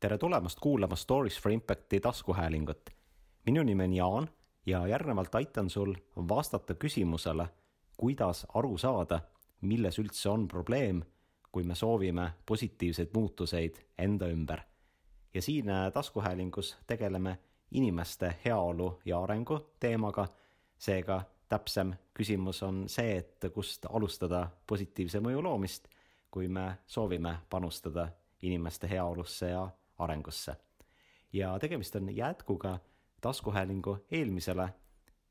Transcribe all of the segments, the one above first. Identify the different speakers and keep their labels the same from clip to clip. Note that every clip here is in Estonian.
Speaker 1: tere tulemast kuulama Stories for Impacti taskuhäälingut. minu nimi on Jaan ja järgnevalt aitan sul vastata küsimusele, kuidas aru saada, milles üldse on probleem, kui me soovime positiivseid muutuseid enda ümber. ja siin äh, taskuhäälingus tegeleme inimeste heaolu ja arengu teemaga, seega täpsem küsimus on see, et kust alustada positiivse mõju loomist, kui me soovime panustada inimeste heaolusse ja arengusse. ja tegemist on jätkuga taskuhäälingu eelmisele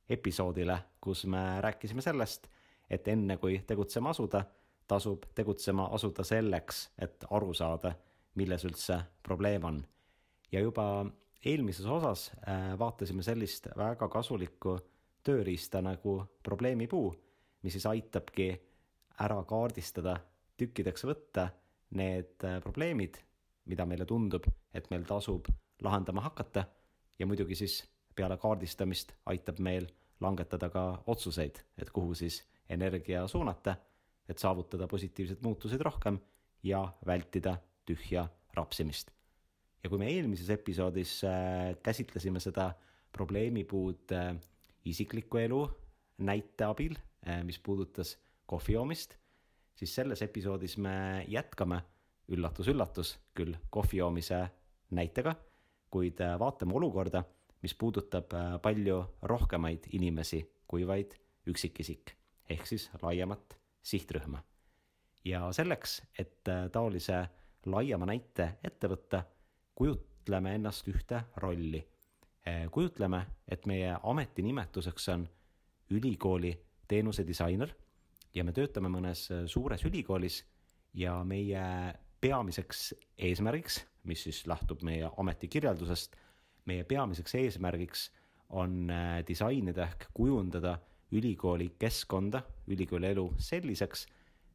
Speaker 1: episoodile, kus me rääkisime sellest, et enne kui tegutsema asuda, tasub tegutsema asuda selleks, et aru saada, milles üldse probleem on. ja juba eelmises osas äh, vaatasime sellist väga kasulikku tööriista nagu probleemipuu, mis siis aitabki ära kaardistada, tükkideks võtta need äh, probleemid, mida meile tundub, et meil tasub lahendama hakata ja muidugi siis peale kaardistamist aitab meil langetada ka otsuseid, et kuhu siis energia suunata, et saavutada positiivsed muutused rohkem ja vältida tühja rapsimist. ja kui me eelmises episoodis äh, käsitlesime seda probleemipuud äh, isikliku elu näite abil, äh, mis puudutas kohvi joomist, siis selles episoodis me jätkame üllatus-üllatus, küll kohvi joomise näitega, kuid äh, vaatame olukorda, mis puudutab äh, palju rohkemaid inimesi kui vaid üksikisik, ehk siis laiemat sihtrühma. ja selleks, et äh, taolise laiema näite ette võtta, kujutleme ennast ühte rolli. kujutleme, et meie ametinimetuseks on ülikooli teenusedisainer ja me töötame mõnes suures ülikoolis ja meie peamiseks eesmärgiks, mis siis lähtub meie ametikirjeldusest, meie peamiseks eesmärgiks on äh, disainida ehk kujundada ülikooli keskkonda, ülikooli elu selliseks,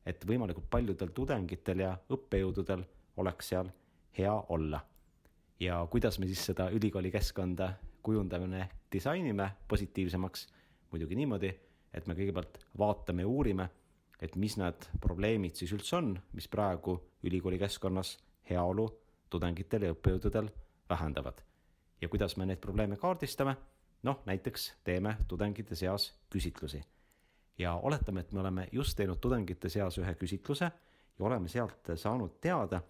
Speaker 1: et võimalikult paljudel tudengitel ja õppejõududel oleks seal hea olla. ja kuidas me siis seda ülikooli keskkonda kujundame, disainime positiivsemaks? muidugi niimoodi, et me kõigepealt vaatame ja uurime et mis need probleemid siis üldse on, mis praegu ülikooli keskkonnas heaolu tudengitel ja õppejõududel vähendavad. ja kuidas me neid probleeme kaardistame? noh, näiteks teeme tudengite seas küsitlusi. ja oletame, et me oleme just teinud tudengite seas ühe küsitluse ja oleme sealt saanud teada,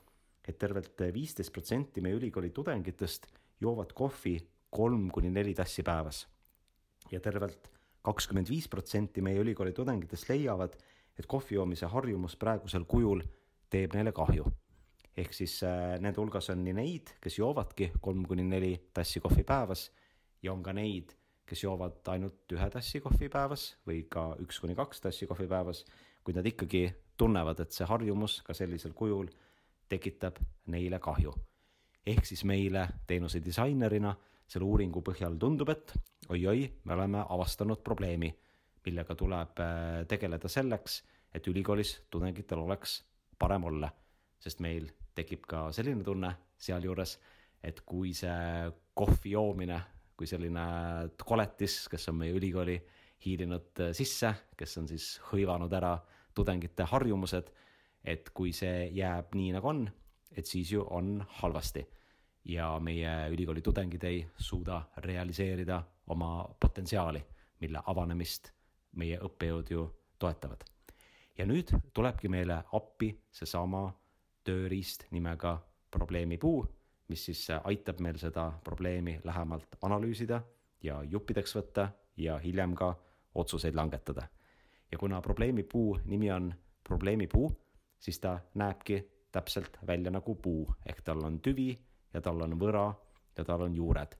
Speaker 1: et tervelt viisteist protsenti meie ülikooli tudengitest joovad kohvi kolm kuni neli tassi päevas. ja tervelt kakskümmend viis protsenti meie ülikooli tudengitest leiavad, et kohvi joomise harjumus praegusel kujul teeb neile kahju. ehk siis äh, nende hulgas on nii neid, kes joovadki kolm kuni neli tassi kohvi päevas ja on ka neid, kes joovad ainult ühe tassi kohvi päevas või ka üks kuni kaks tassi kohvi päevas, kuid nad ikkagi tunnevad, et see harjumus ka sellisel kujul tekitab neile kahju. ehk siis meile teenuse disainerina selle uuringu põhjal tundub, et oi-oi, me oleme avastanud probleemi millega tuleb äh, tegeleda selleks, et ülikoolis tudengitel oleks parem olla. sest meil tekib ka selline tunne sealjuures, et kui see kohvi joomine, kui selline koletis, kes on meie ülikooli hiilinud äh, sisse, kes on siis hõivanud ära tudengite harjumused, et kui see jääb nii, nagu on, et siis ju on halvasti. ja meie ülikooli tudengid ei suuda realiseerida oma potentsiaali, mille avanemist meie õppejõud ju toetavad. ja nüüd tulebki meile appi seesama tööriist nimega probleemipuu, mis siis aitab meil seda probleemi lähemalt analüüsida ja juppideks võtta ja hiljem ka otsuseid langetada. ja kuna probleemipuu nimi on probleemipuu, siis ta näebki täpselt välja nagu puu, ehk tal on tüvi ja tal on võra ja tal on juured.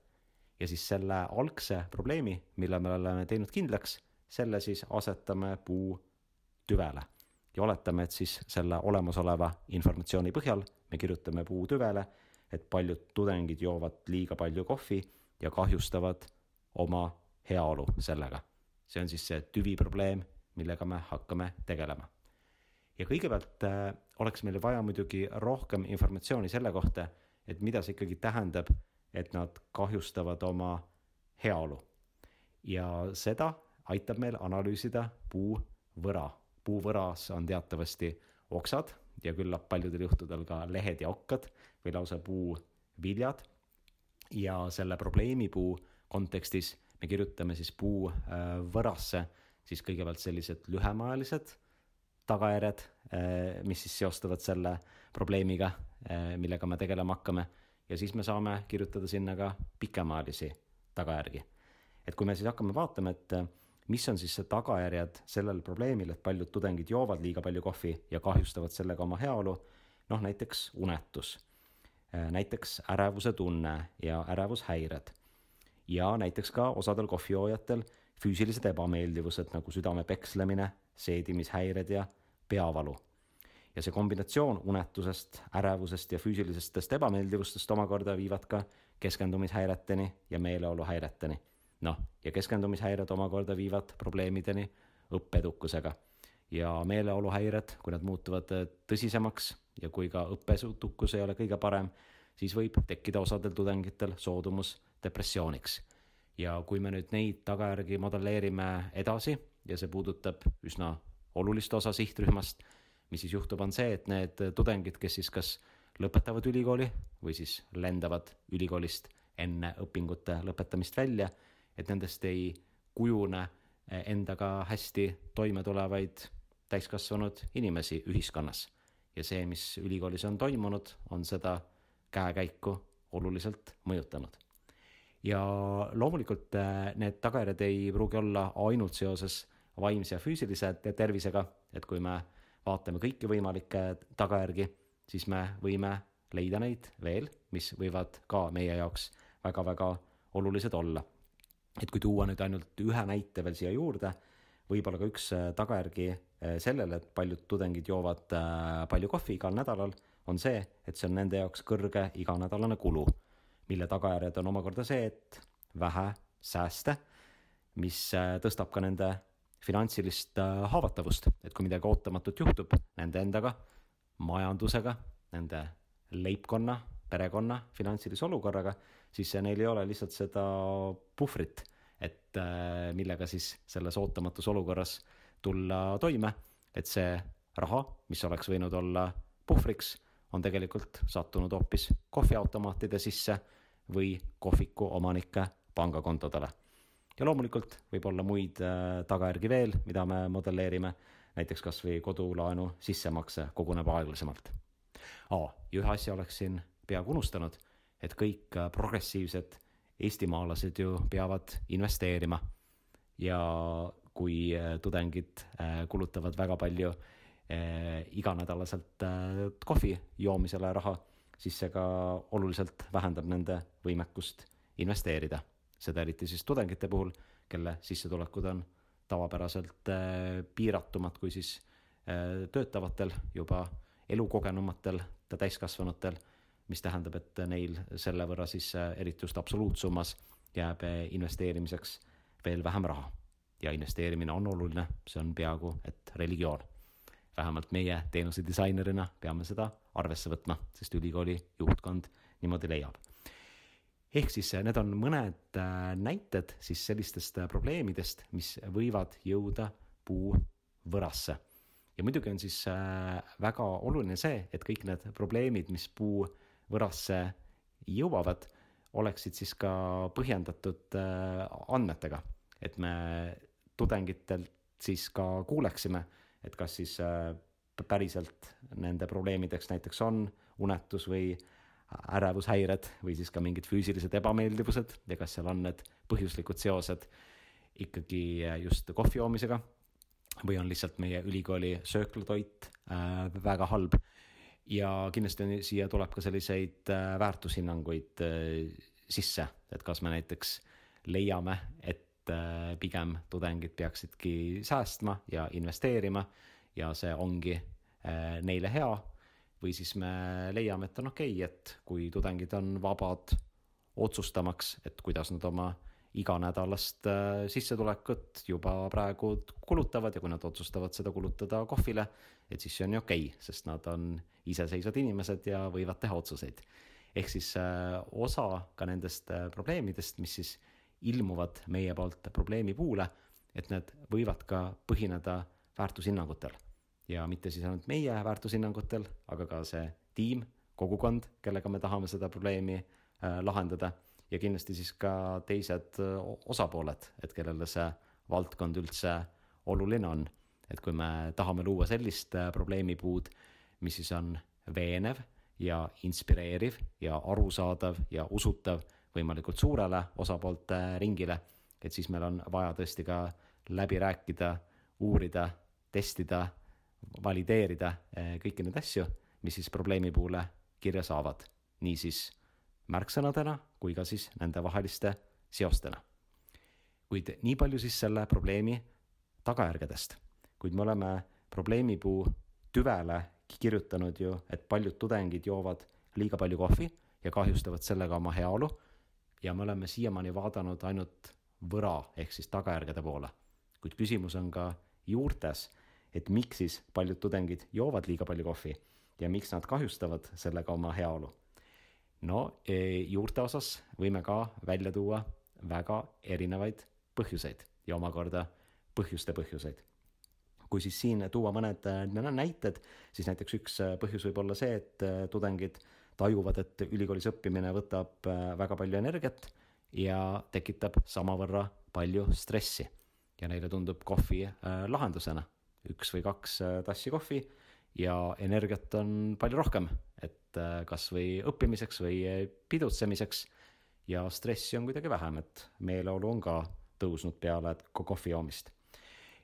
Speaker 1: ja siis selle algse probleemi, mille me oleme teinud kindlaks, selle siis asetame puu tüvele ja oletame, et siis selle olemasoleva informatsiooni põhjal me kirjutame puu tüvele, et paljud tudengid joovad liiga palju kohvi ja kahjustavad oma heaolu sellega. see on siis see tüviprobleem, millega me hakkame tegelema. ja kõigepealt äh, oleks meil vaja muidugi rohkem informatsiooni selle kohta, et mida see ikkagi tähendab, et nad kahjustavad oma heaolu. ja seda aitab meil analüüsida puuvõra. puuvõras on teatavasti oksad ja küllap paljudel juhtudel ka lehed ja okkad või lausa puu viljad ja selle probleemipuu kontekstis me kirjutame siis puu võrasse siis kõigepealt sellised lühemaajalised tagajärjed, äh, mis siis seostuvad selle probleemiga, äh, millega me tegelema hakkame. ja siis me saame kirjutada sinna ka pikemaajalisi tagajärgi. et kui me siis hakkame vaatama, et mis on siis see tagajärjed sellel probleemil, et paljud tudengid joovad liiga palju kohvi ja kahjustavad sellega oma heaolu, noh näiteks unetus, näiteks ärevuse tunne ja ärevushäired ja näiteks ka osadel kohvijoojatel füüsilised ebameeldivused nagu südame pekslemine, seedimishäired ja peavalu. ja see kombinatsioon unetusest, ärevusest ja füüsilisestest ebameeldivustest omakorda viivad ka keskendumishäireteni ja meeleoluhäireteni. Noh, ja keskendumishäired omakorda viivad probleemideni õppeedukusega. ja meeleoluhäired, kui nad muutuvad tõsisemaks ja kui ka õppesuutlikkus ei ole kõige parem, siis võib tekkida osadel tudengitel soodumus depressiooniks. ja kui me nüüd neid tagajärgi modelleerime edasi ja see puudutab üsna olulist osa sihtrühmast, mis siis juhtub, on see, et need tudengid, kes siis kas lõpetavad ülikooli või siis lendavad ülikoolist enne õpingute lõpetamist välja, et nendest ei kujune endaga hästi toime tulevaid täiskasvanud inimesi ühiskonnas. ja see, mis ülikoolis on toimunud, on seda käekäiku oluliselt mõjutanud ja loomulikult äh, need tagajärjed ei pruugi olla ainult seoses vaimse ja füüsilise tervisega, et kui me vaatame kõiki võimalikke tagajärgi, siis me võime leida neid veel, mis võivad ka meie jaoks väga-väga olulised olla. Et kui tuua nüüd ainult ühe näite veel siia juurde, võib-olla ka üks äh, tagajärgi äh, sellele, et paljud tudengid joovad palju kohvi igal nädalal, on see, et see on nende jaoks kõrge iganädalane kulu mille tagajärjed on omakorda see, et vähe sääste, mis äh, tõstab ka nende finantsilist äh, haavatavust, et kui midagi ootamatut juhtub nende endaga, majandusega, nende leibkonna, perekonna finantsilise olukorraga, siis neil ei ole lihtsalt seda puhvrit, et äh, millega siis selles ootamatus olukorras tulla toime, et see raha, mis oleks võinud olla puhvriks on tegelikult sattunud hoopis kohviautomaatide sisse või kohviku omanike pangakontodele. ja loomulikult võib olla muid äh, tagajärgi veel, mida me modelleerime, näiteks kas või kodulaenu sissemakse koguneb aeglasemalt. aa, ja ühe asja oleksin peaaegu unustanud, et kõik äh, progressiivsed eestimaalased ju peavad investeerima. ja kui äh, tudengid kulutavad väga palju iganädalaselt kohvi joomisele raha, siis see ka oluliselt vähendab nende võimekust investeerida. seda eriti siis tudengite puhul, kelle sissetulekud on tavapäraselt piiratumad kui siis töötavatel, juba elukogenumatel täiskasvanutel, mis tähendab, et neil selle võrra siis eriti just absoluutsummas jääb investeerimiseks veel vähem raha. ja investeerimine on oluline, see on peaaegu et religioon vähemalt meie teenuse disainerina peame seda arvesse võtma, sest ülikooli juhtkond niimoodi leiab. ehk siis äh, need on mõned äh, näited siis sellistest äh, probleemidest, mis võivad jõuda puuvõrasse. ja muidugi on siis väga oluline see, et kõik need probleemid, mis puuvõrasse jõuavad, oleksid siis ka põhjendatud andmetega, et me tudengitelt siis ka kuuleksime et kas siis äh, päriselt nende probleemideks näiteks on unetus või ärevushäired või siis ka mingid füüsilised ebameeldivused ja kas seal on need põhjuslikud seosed ikkagi äh, just kohvi joomisega või on lihtsalt meie ülikooli sööklatoit äh, väga halb. Ja kindlasti on, siia tuleb ka selliseid äh, väärtushinnanguid äh, sisse, et kas me näiteks leiame, et äh, pigem tudengid peaksidki säästma ja investeerima ja see ongi äh, neile hea. või siis me leiame, et on okei okay,, et kui tudengid on vabad otsustamaks, et kuidas nad oma iganädalast äh, sissetulekut juba praegu kulutavad ja kui nad otsustavad seda kulutada kohvile, et siis see on ju okei okay,, sest nad on iseseisvad inimesed ja võivad teha otsuseid. ehk siis osa ka nendest probleemidest, mis siis ilmuvad meie poolt probleemi puule, et need võivad ka põhineda väärtushinnangutel. ja mitte siis ainult meie väärtushinnangutel, aga ka see tiim, kogukond, kellega me tahame seda probleemi äh, lahendada ja kindlasti siis ka teised osapooled, et kellele see valdkond üldse oluline on. et kui me tahame luua sellist probleemipuud, mis siis on veenev ja inspireeriv ja arusaadav ja usutav võimalikult suurele osapoolte ringile, et siis meil on vaja tõesti ka läbi rääkida, uurida, testida, valideerida kõiki neid asju, mis siis probleemi puhul kirja saavad. niisiis märksõnadena kui ka siis nendevaheliste seostena. kuid nii palju siis selle probleemi tagajärgedest. kuid me oleme probleemipuu tüvele kirjutanud ju, et paljud tudengid joovad liiga palju kohvi ja kahjustavad sellega oma heaolu. ja me oleme siiamaani vaadanud ainult võra ehk siis tagajärgede poole. kuid küsimus on ka juurtes, et miks siis paljud tudengid joovad liiga palju kohvi ja miks nad kahjustavad sellega oma heaolu no e, juurte osas võime ka välja tuua väga erinevaid põhjuseid ja omakorda põhjuste põhjuseid. kui siis siin tuua mõned äh, näited, siis näiteks üks äh, põhjus võib olla see, et äh, tudengid tajuvad, et ülikoolis õppimine võtab väga palju energiat ja tekitab samavõrra palju stressi. ja neile tundub kohvi lahendusena, üks või kaks tassi kohvi ja energiat on palju rohkem, et äh, kas või õppimiseks või äh, pidutsemiseks ja stressi on kuidagi vähem, et meeleolu on ka tõusnud peale kohvi joomist.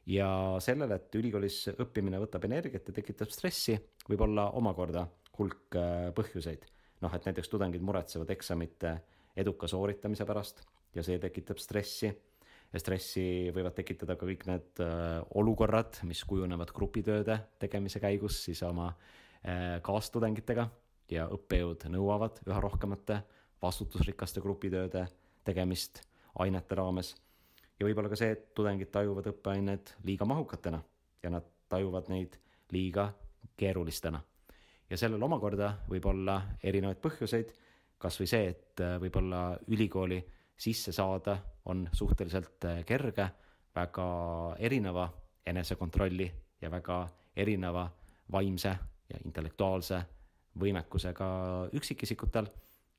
Speaker 1: ja sellele, et ülikoolis õppimine võtab energiat ja tekitab stressi, võib olla omakorda hulk äh, põhjuseid. noh, et näiteks tudengid muretsevad eksamite eduka sooritamise pärast ja see tekitab stressi stressi võivad tekitada ka kõik need äh, olukorrad, mis kujunevad grupitööde tegemise käigus siis oma äh, kaastudengitega ja õppejõud nõuavad üha rohkemate vastutusrikaste grupitööde tegemist ainete raames. ja võib-olla ka see, et tudengid tajuvad õppeained liiga mahukatena ja nad tajuvad neid liiga keerulistena. ja sellel omakorda võib olla erinevaid põhjuseid, kas või see, et äh, võib-olla ülikooli sisse saada on suhteliselt äh, kerge, väga erineva enesekontrolli ja väga erineva vaimse ja intellektuaalse võimekusega üksikisikutel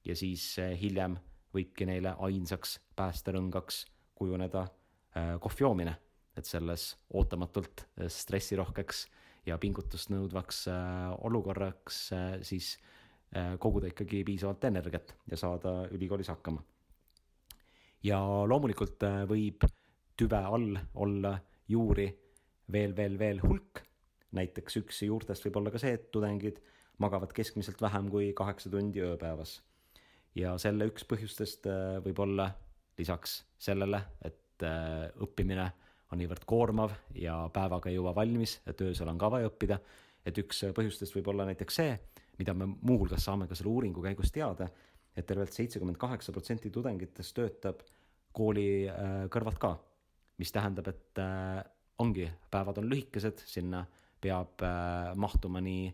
Speaker 1: ja siis äh, hiljem võibki neile ainsaks päästerõngaks kujuneda äh, kohvi joomine, et selles ootamatult stressirohkeks ja pingutust nõudvaks olukorraks siis koguda ikkagi piisavalt energiat ja saada ülikoolis hakkama ja loomulikult võib tüve all olla juuri veel, veel, veel hulk. näiteks üks juurtest võib olla ka see, et tudengid magavad keskmiselt vähem kui kaheksa tundi ööpäevas. ja selle üks põhjustest äh, võib olla lisaks sellele, et äh, õppimine on niivõrd koormav ja päevaga ei jõua valmis, et öösel on ka vaja õppida, et üks põhjustest võib olla näiteks see, mida me muuhulgas saame ka selle uuringu käigus teada, et tervelt seitsekümmend kaheksa protsenti tudengitest töötab kooli äh, kõrvalt ka, mis tähendab, et ongi, päevad on lühikesed, sinna peab mahtuma nii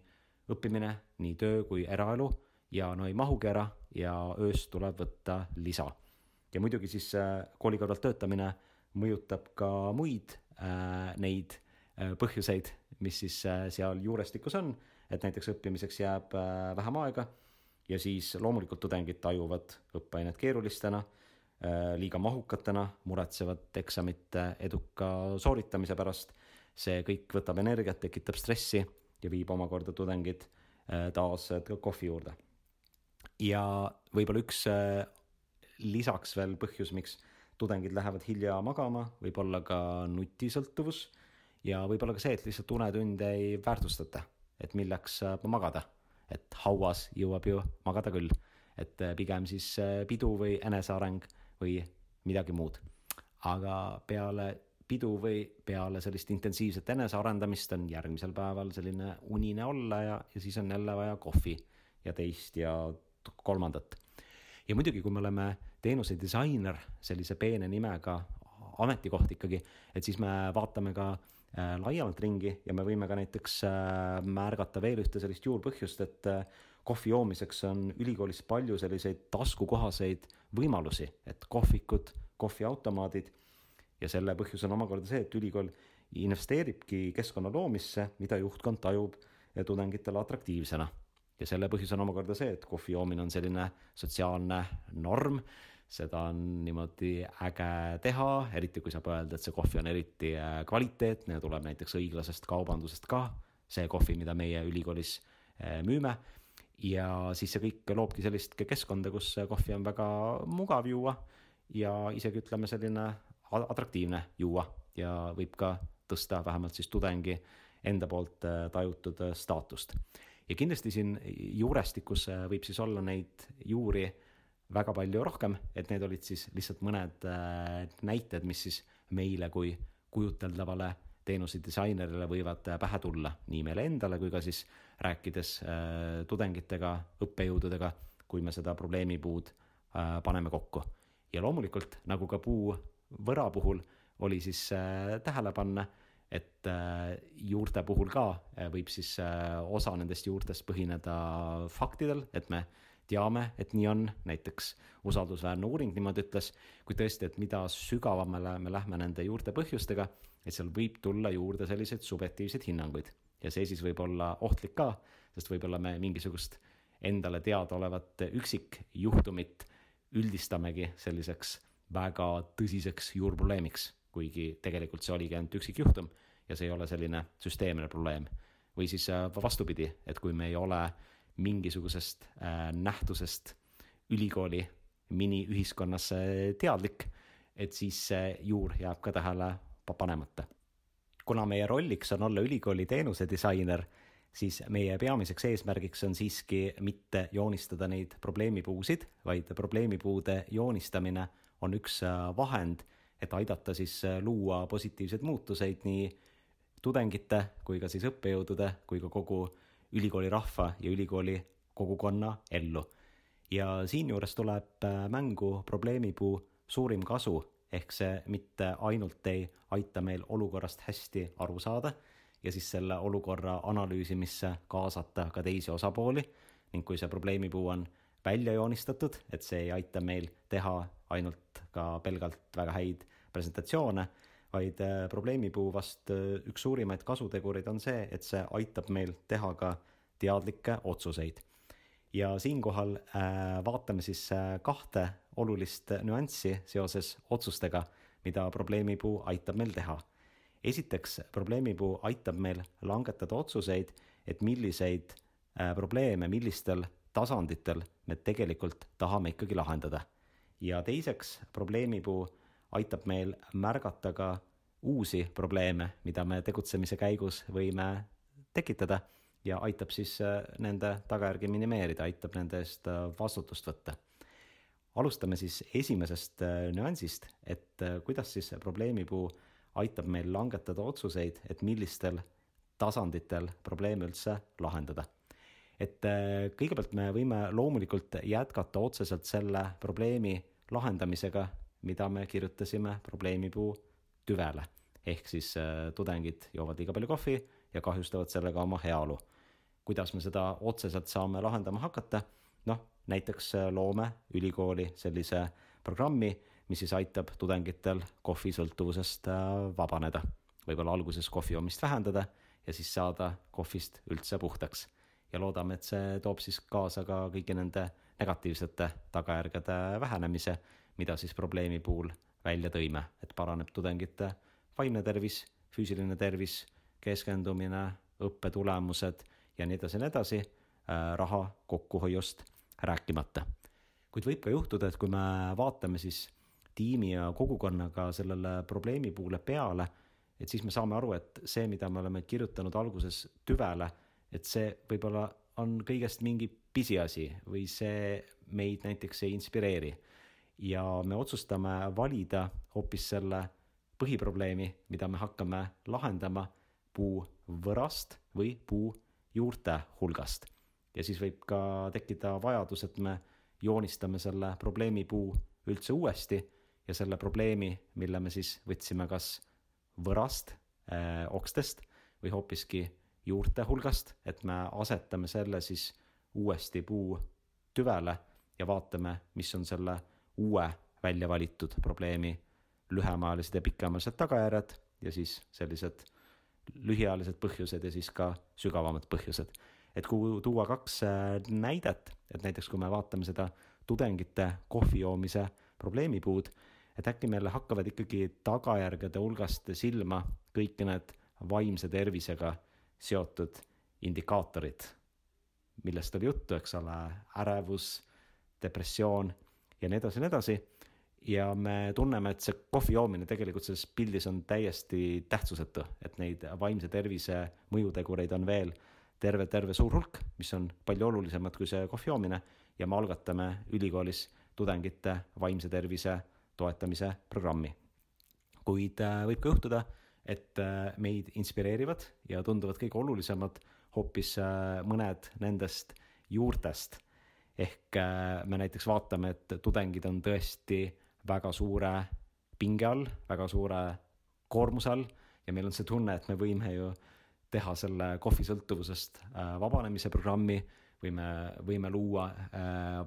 Speaker 1: õppimine, nii töö kui eraelu ja no ei mahugi ära ja ööst tuleb võtta lisa. ja muidugi siis kooli kõrvalt töötamine mõjutab ka muid äh, neid äh, põhjuseid, mis siis äh, seal juurestikus on, et näiteks õppimiseks jääb äh, vähem aega ja siis loomulikult tudengid tajuvad õppeainet keerulistena, äh, liiga mahukatena, muretsevad eksamite eduka sooritamise pärast. see kõik võtab energiat, tekitab stressi ja viib omakorda tudengid äh, taas kohvi juurde. ja võib-olla üks äh, lisaks veel põhjus, miks tudengid lähevad hilja magama, võib olla ka nutisõltuvus ja võib-olla ka see, et lihtsalt unetunde ei väärtustata, et milleks magada et hauas jõuab ju magada küll, et äh, pigem siis äh, pidu või eneseareng või midagi muud. aga peale pidu või peale sellist intensiivset enesearendamist on järgmisel päeval selline unine olla ja, ja siis on jälle vaja kohvi ja teist ja kolmandat. ja muidugi, kui me oleme teenuse disainer sellise peene nimega ametikoht ikkagi, et siis me vaatame ka äh, laiemalt ringi ja me võime ka näiteks äh, märgata veel ühte sellist juurpõhjust, et äh, kohvi joomiseks on ülikoolis palju selliseid taskukohaseid võimalusi, et kohvikud, kohviautomaadid ja selle põhjus on omakorda see, et ülikool investeeribki keskkonna loomisse, mida juhtkond tajub tudengitele atraktiivsena. ja selle põhjus on omakorda see, et kohvi joomine on selline sotsiaalne norm, seda on niimoodi äge teha, eriti kui saab öelda, et see kohvi on eriti äh, kvaliteetne ja tuleb näiteks õiglasest kaubandusest ka, see kohvi, mida meie ülikoolis äh, müüme. Ja siis see kõik loobki sellist keskkonda, kus kohvi on väga mugav juua ja isegi ütleme, selline atraktiivne juua ja võib ka tõsta vähemalt siis tudengi enda poolt äh, tajutud äh, staatust. ja kindlasti siin juurestikus äh, võib siis olla neid juuri väga palju rohkem, et need olid siis lihtsalt mõned näited, mis siis meile kui kujuteldavale teenuse disainerile võivad pähe tulla nii meile endale kui ka siis rääkides tudengitega, õppejõududega, kui me seda probleemipuud paneme kokku. ja loomulikult, nagu ka puu võra puhul, oli siis tähele panna et äh, juurte puhul ka äh, võib siis äh, osa nendest juurtest põhineda faktidel, et me teame, et nii on, näiteks usaldusväärne uuring niimoodi ütles, kui tõesti, et mida sügavamale me lähme nende juurte põhjustega, et seal võib tulla juurde selliseid subjektiivseid hinnanguid. Ja see siis võib olla ohtlik ka, sest võib-olla me mingisugust endale teadaolevat üksikjuhtumit üldistamegi selliseks väga tõsiseks juurprobleemiks kuigi tegelikult see oligi ainult üksikjuhtum ja see ei ole selline süsteemne probleem. või siis äh, vastupidi, et kui me ei ole mingisugusest äh, nähtusest ülikooli miniühiskonnas teadlik, et siis see juur jääb ka tähele panemata. kuna meie rolliks on olla ülikooli teenusedisainer, siis meie peamiseks eesmärgiks on siiski mitte joonistada neid probleemipuusid, vaid probleemipuude joonistamine on üks äh, vahend et aidata siis äh, luua positiivseid muutuseid nii tudengite kui ka siis õppejõudude kui ka kogu ülikooli rahva ja ülikooli kogukonna ellu. ja siinjuures tuleb äh, mängu probleemipuu suurim kasu, ehk see mitte ainult ei aita meil olukorrast hästi aru saada ja siis selle olukorra analüüsimisse kaasata ka teisi osapooli ning kui see probleemipuu on välja joonistatud, et see ei aita meil teha ainult ka pelgalt väga häid presentatsioone, vaid äh, probleemipuu vast äh, üks suurimaid kasutegureid on see, et see aitab meil teha ka teadlikke otsuseid. ja siinkohal äh, vaatame siis kahte olulist nüanssi seoses otsustega, mida probleemipuu aitab meil teha. esiteks, probleemipuu aitab meil langetada otsuseid, et milliseid probleeme, millistel tasanditel me tegelikult tahame ikkagi lahendada. Ja teiseks, probleemipuu aitab meil märgata ka uusi probleeme, mida me tegutsemise käigus võime tekitada ja aitab siis äh, nende tagajärgi minimeerida, aitab nende eest äh, vastutust võtta. alustame siis esimesest äh, nüansist, et kuidas siis probleemipuu aitab meil langetada otsuseid, et millistel tasanditel probleeme üldse lahendada et äh, kõigepealt me võime loomulikult jätkata otseselt selle probleemi lahendamisega, mida me kirjutasime probleemipuu tüvele. ehk siis äh, tudengid joovad liiga palju kohvi ja kahjustavad sellega oma heaolu. kuidas me seda otseselt saame lahendama hakata? noh, näiteks äh, loome ülikooli sellise programmi, mis siis aitab tudengitel kohvisõltuvusest vabaneda. võib-olla alguses kohvi joomist vähendada ja siis saada kohvist üldse puhtaks ja loodame, et see toob siis kaasa ka kõigi nende negatiivsete tagajärgede vähenemise, mida siis probleemi puhul välja tõime, et paraneb tudengite vaimne tervis, füüsiline tervis, keskendumine, õppetulemused ja nii edasi ja nii edasi, äh, raha kokkuhoiust rääkimata. kuid võib ka juhtuda, et kui me vaatame siis tiimi ja kogukonnaga sellele probleemi puhule peale, et siis me saame aru, et see, mida me oleme kirjutanud alguses tüvele et see võib-olla on kõigest mingi pisiasi või see meid näiteks ei inspireeri. ja me otsustame valida hoopis selle põhiprobleemi, mida me hakkame lahendama puu võrast või puu juurte hulgast. ja siis võib ka tekkida vajadus, et me joonistame selle probleemipuu üldse uuesti ja selle probleemi, mille me siis võtsime kas võrast äh,, okstest või hoopiski juurte hulgast, et me asetame selle siis uuesti puu tüvele ja vaatame, mis on selle uue välja valitud probleemi lühemaajalised ja pikemaajalised tagajärjed ja siis sellised lühiajalised põhjused ja siis ka sügavamad põhjused. et kui tuua kaks näidet, et näiteks kui me vaatame seda tudengite kohvi joomise probleemipuud, et äkki meile hakkavad ikkagi tagajärgede hulgast silma kõik need vaimse tervisega seotud indikaatorid, millest oli juttu, eks ole, ärevus, depressioon ja nii edasi ja nii edasi. ja me tunneme, et see kohvi joomine tegelikult selles pildis on täiesti tähtsusetu, et neid vaimse tervise mõjutegureid on veel terve, terve suur hulk, mis on palju olulisemad kui see kohvi joomine ja me algatame ülikoolis tudengite vaimse tervise toetamise programmi. kuid äh, võib ka juhtuda, et äh, meid inspireerivad ja tunduvad kõige olulisemad hoopis äh, mõned nendest juurtest. ehk me näiteks vaatame, et tudengid on tõesti väga suure pinge all, väga suure koormuse all ja meil on see tunne, et me võime ju teha selle kohvisõltuvusest vabanemise programmi või me võime luua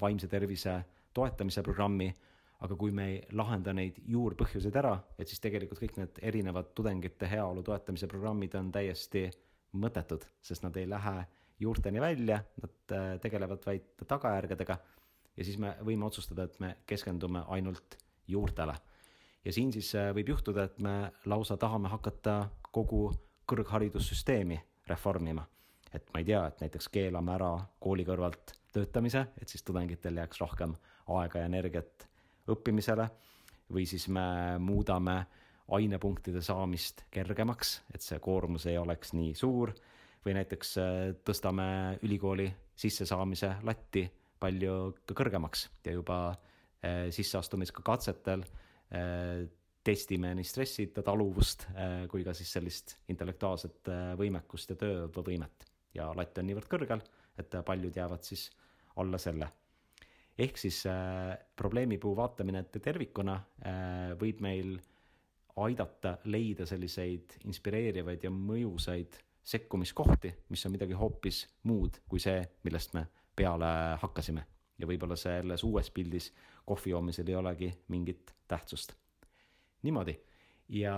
Speaker 1: vaimse tervise toetamise programmi aga kui me ei lahenda neid juurpõhjuseid ära, et siis tegelikult kõik need erinevad tudengite heaolu toetamise programmid on täiesti mõttetud, sest nad ei lähe juurteni välja, nad äh, tegelevad vaid tagajärgedega. ja siis me võime otsustada, et me keskendume ainult juurtele. ja siin siis äh, võib juhtuda, et me lausa tahame hakata kogu kõrgharidussüsteemi reformima. et ma ei tea, et näiteks keelame ära kooli kõrvalt töötamise, et siis tudengitel jääks rohkem aega ja energiat õppimisele või siis me muudame ainepunktide saamist kergemaks, et see koormus ei oleks nii suur. Või näiteks äh, tõstame ülikooli sissesaamise latti palju kõrgemaks ja juba äh, sisseastumisega katsetel äh, testime nii stressi taluvust kui ka siis sellist intellektuaalset võimekust ja töövõimet. Ja latt on niivõrd kõrgel, et paljud jäävad siis alla selle ehk siis äh, probleemipuu vaatamine tervikuna äh, võib meil aidata leida selliseid inspireerivaid ja mõjusaid sekkumiskohti, mis on midagi hoopis muud kui see, millest me peale hakkasime. ja võib-olla selles uues pildis kohvi joomisel ei olegi mingit tähtsust. niimoodi. ja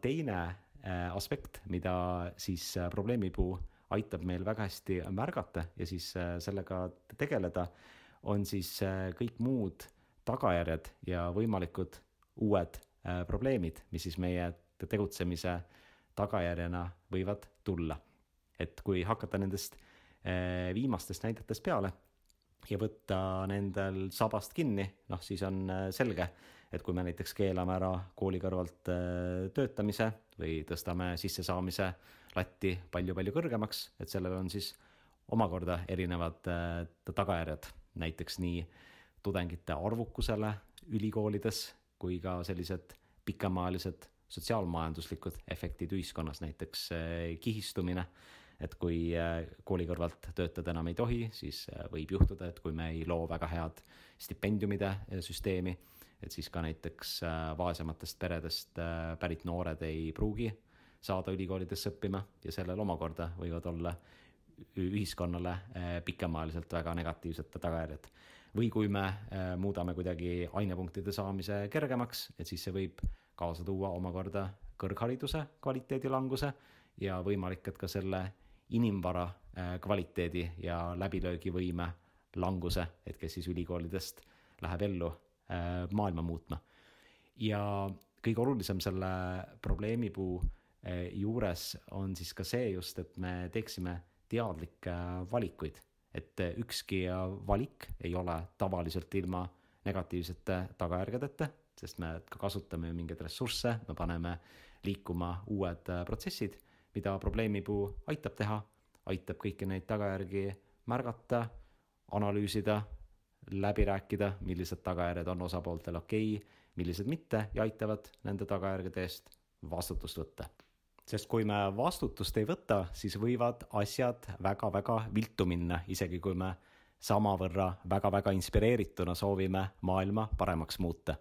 Speaker 1: teine äh, aspekt, mida siis äh, probleemipuu aitab meil väga hästi märgata ja siis äh, sellega tegeleda on siis äh, kõik muud tagajärjed ja võimalikud uued äh, probleemid, mis siis meie tegutsemise tagajärjena võivad tulla. et kui hakata nendest äh, viimastest näidetest peale ja võtta nendel sabast kinni, noh siis on selge, et kui me näiteks keelame ära kooli kõrvalt töötamise või tõstame sissesaamise latti palju-palju kõrgemaks, et sellel on siis omakorda erinevad tagajärjed näiteks nii tudengite arvukusele ülikoolides kui ka sellised pikemaajalised sotsiaalmajanduslikud efektid ühiskonnas, näiteks eh, kihistumine. et kui eh, kooli kõrvalt töötada enam ei tohi, siis eh, võib juhtuda, et kui me ei loo väga head stipendiumide süsteemi, et siis ka näiteks vaesematest peredest pärit noored ei pruugi saada ülikoolidesse õppima ja sellel omakorda võivad olla ühiskonnale eh, pikemaajaliselt väga negatiivsed tagajärjed. või kui me eh, muudame kuidagi ainepunktide saamise kergemaks, et siis see võib kaasa tuua omakorda kõrghariduse kvaliteedi languse ja võimalik, et ka selle inimvara eh, kvaliteedi ja läbilöögivõime languse, et kes siis ülikoolidest läheb ellu maailma muutma. ja kõige olulisem selle probleemipuu juures on siis ka see just, et me teeksime teadlikke valikuid, et ükski valik ei ole tavaliselt ilma negatiivsete tagajärgedeta, sest me ka kasutame mingeid ressursse, me paneme liikuma uued protsessid, mida probleemipuu aitab teha, aitab kõiki neid tagajärgi märgata, analüüsida, läbi rääkida, millised tagajärjed on osapooltel okei okay,, millised mitte ja aitavad nende tagajärgede eest vastutust võtta sest kui me vastutust ei võta, siis võivad asjad väga-väga viltu minna, isegi kui me samavõrra väga-väga inspireerituna soovime maailma paremaks muuta.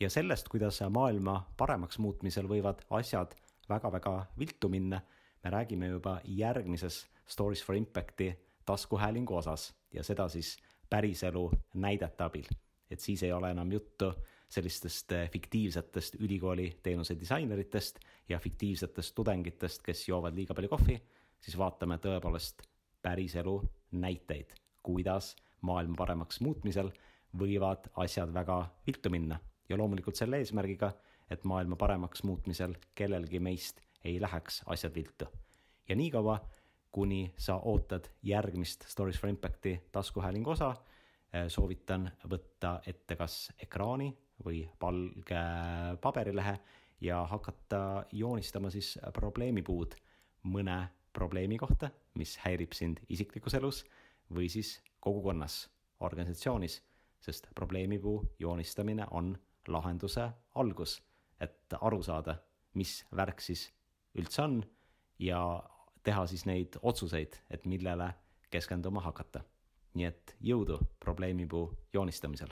Speaker 1: ja sellest, kuidas maailma paremaks muutmisel võivad asjad väga-väga viltu minna, me räägime juba järgmises Stories for Impacti taskuhäälingu osas ja seda siis päriselu näidete abil. et siis ei ole enam juttu sellistest eh, fiktiivsetest ülikooli teenuse disaineritest ja fiktiivsetest tudengitest, kes joovad liiga palju kohvi, siis vaatame tõepoolest päriselu näiteid, kuidas maailma paremaks muutmisel võivad asjad väga viltu minna ja loomulikult selle eesmärgiga, et maailma paremaks muutmisel kellelgi meist ei läheks asjad viltu. ja niikaua, kuni sa ootad järgmist Stories for Impacti taskuhäälingu osa, eh, soovitan võtta ette kas ekraani või valge paberilehe ja hakata joonistama siis probleemipuud mõne probleemi kohta, mis häirib sind isiklikus elus või siis kogukonnas, organisatsioonis, sest probleemipuu joonistamine on lahenduse algus, et aru saada, mis värk siis üldse on ja teha siis neid otsuseid, et millele keskenduma hakata. nii et jõudu probleemipuu joonistamisel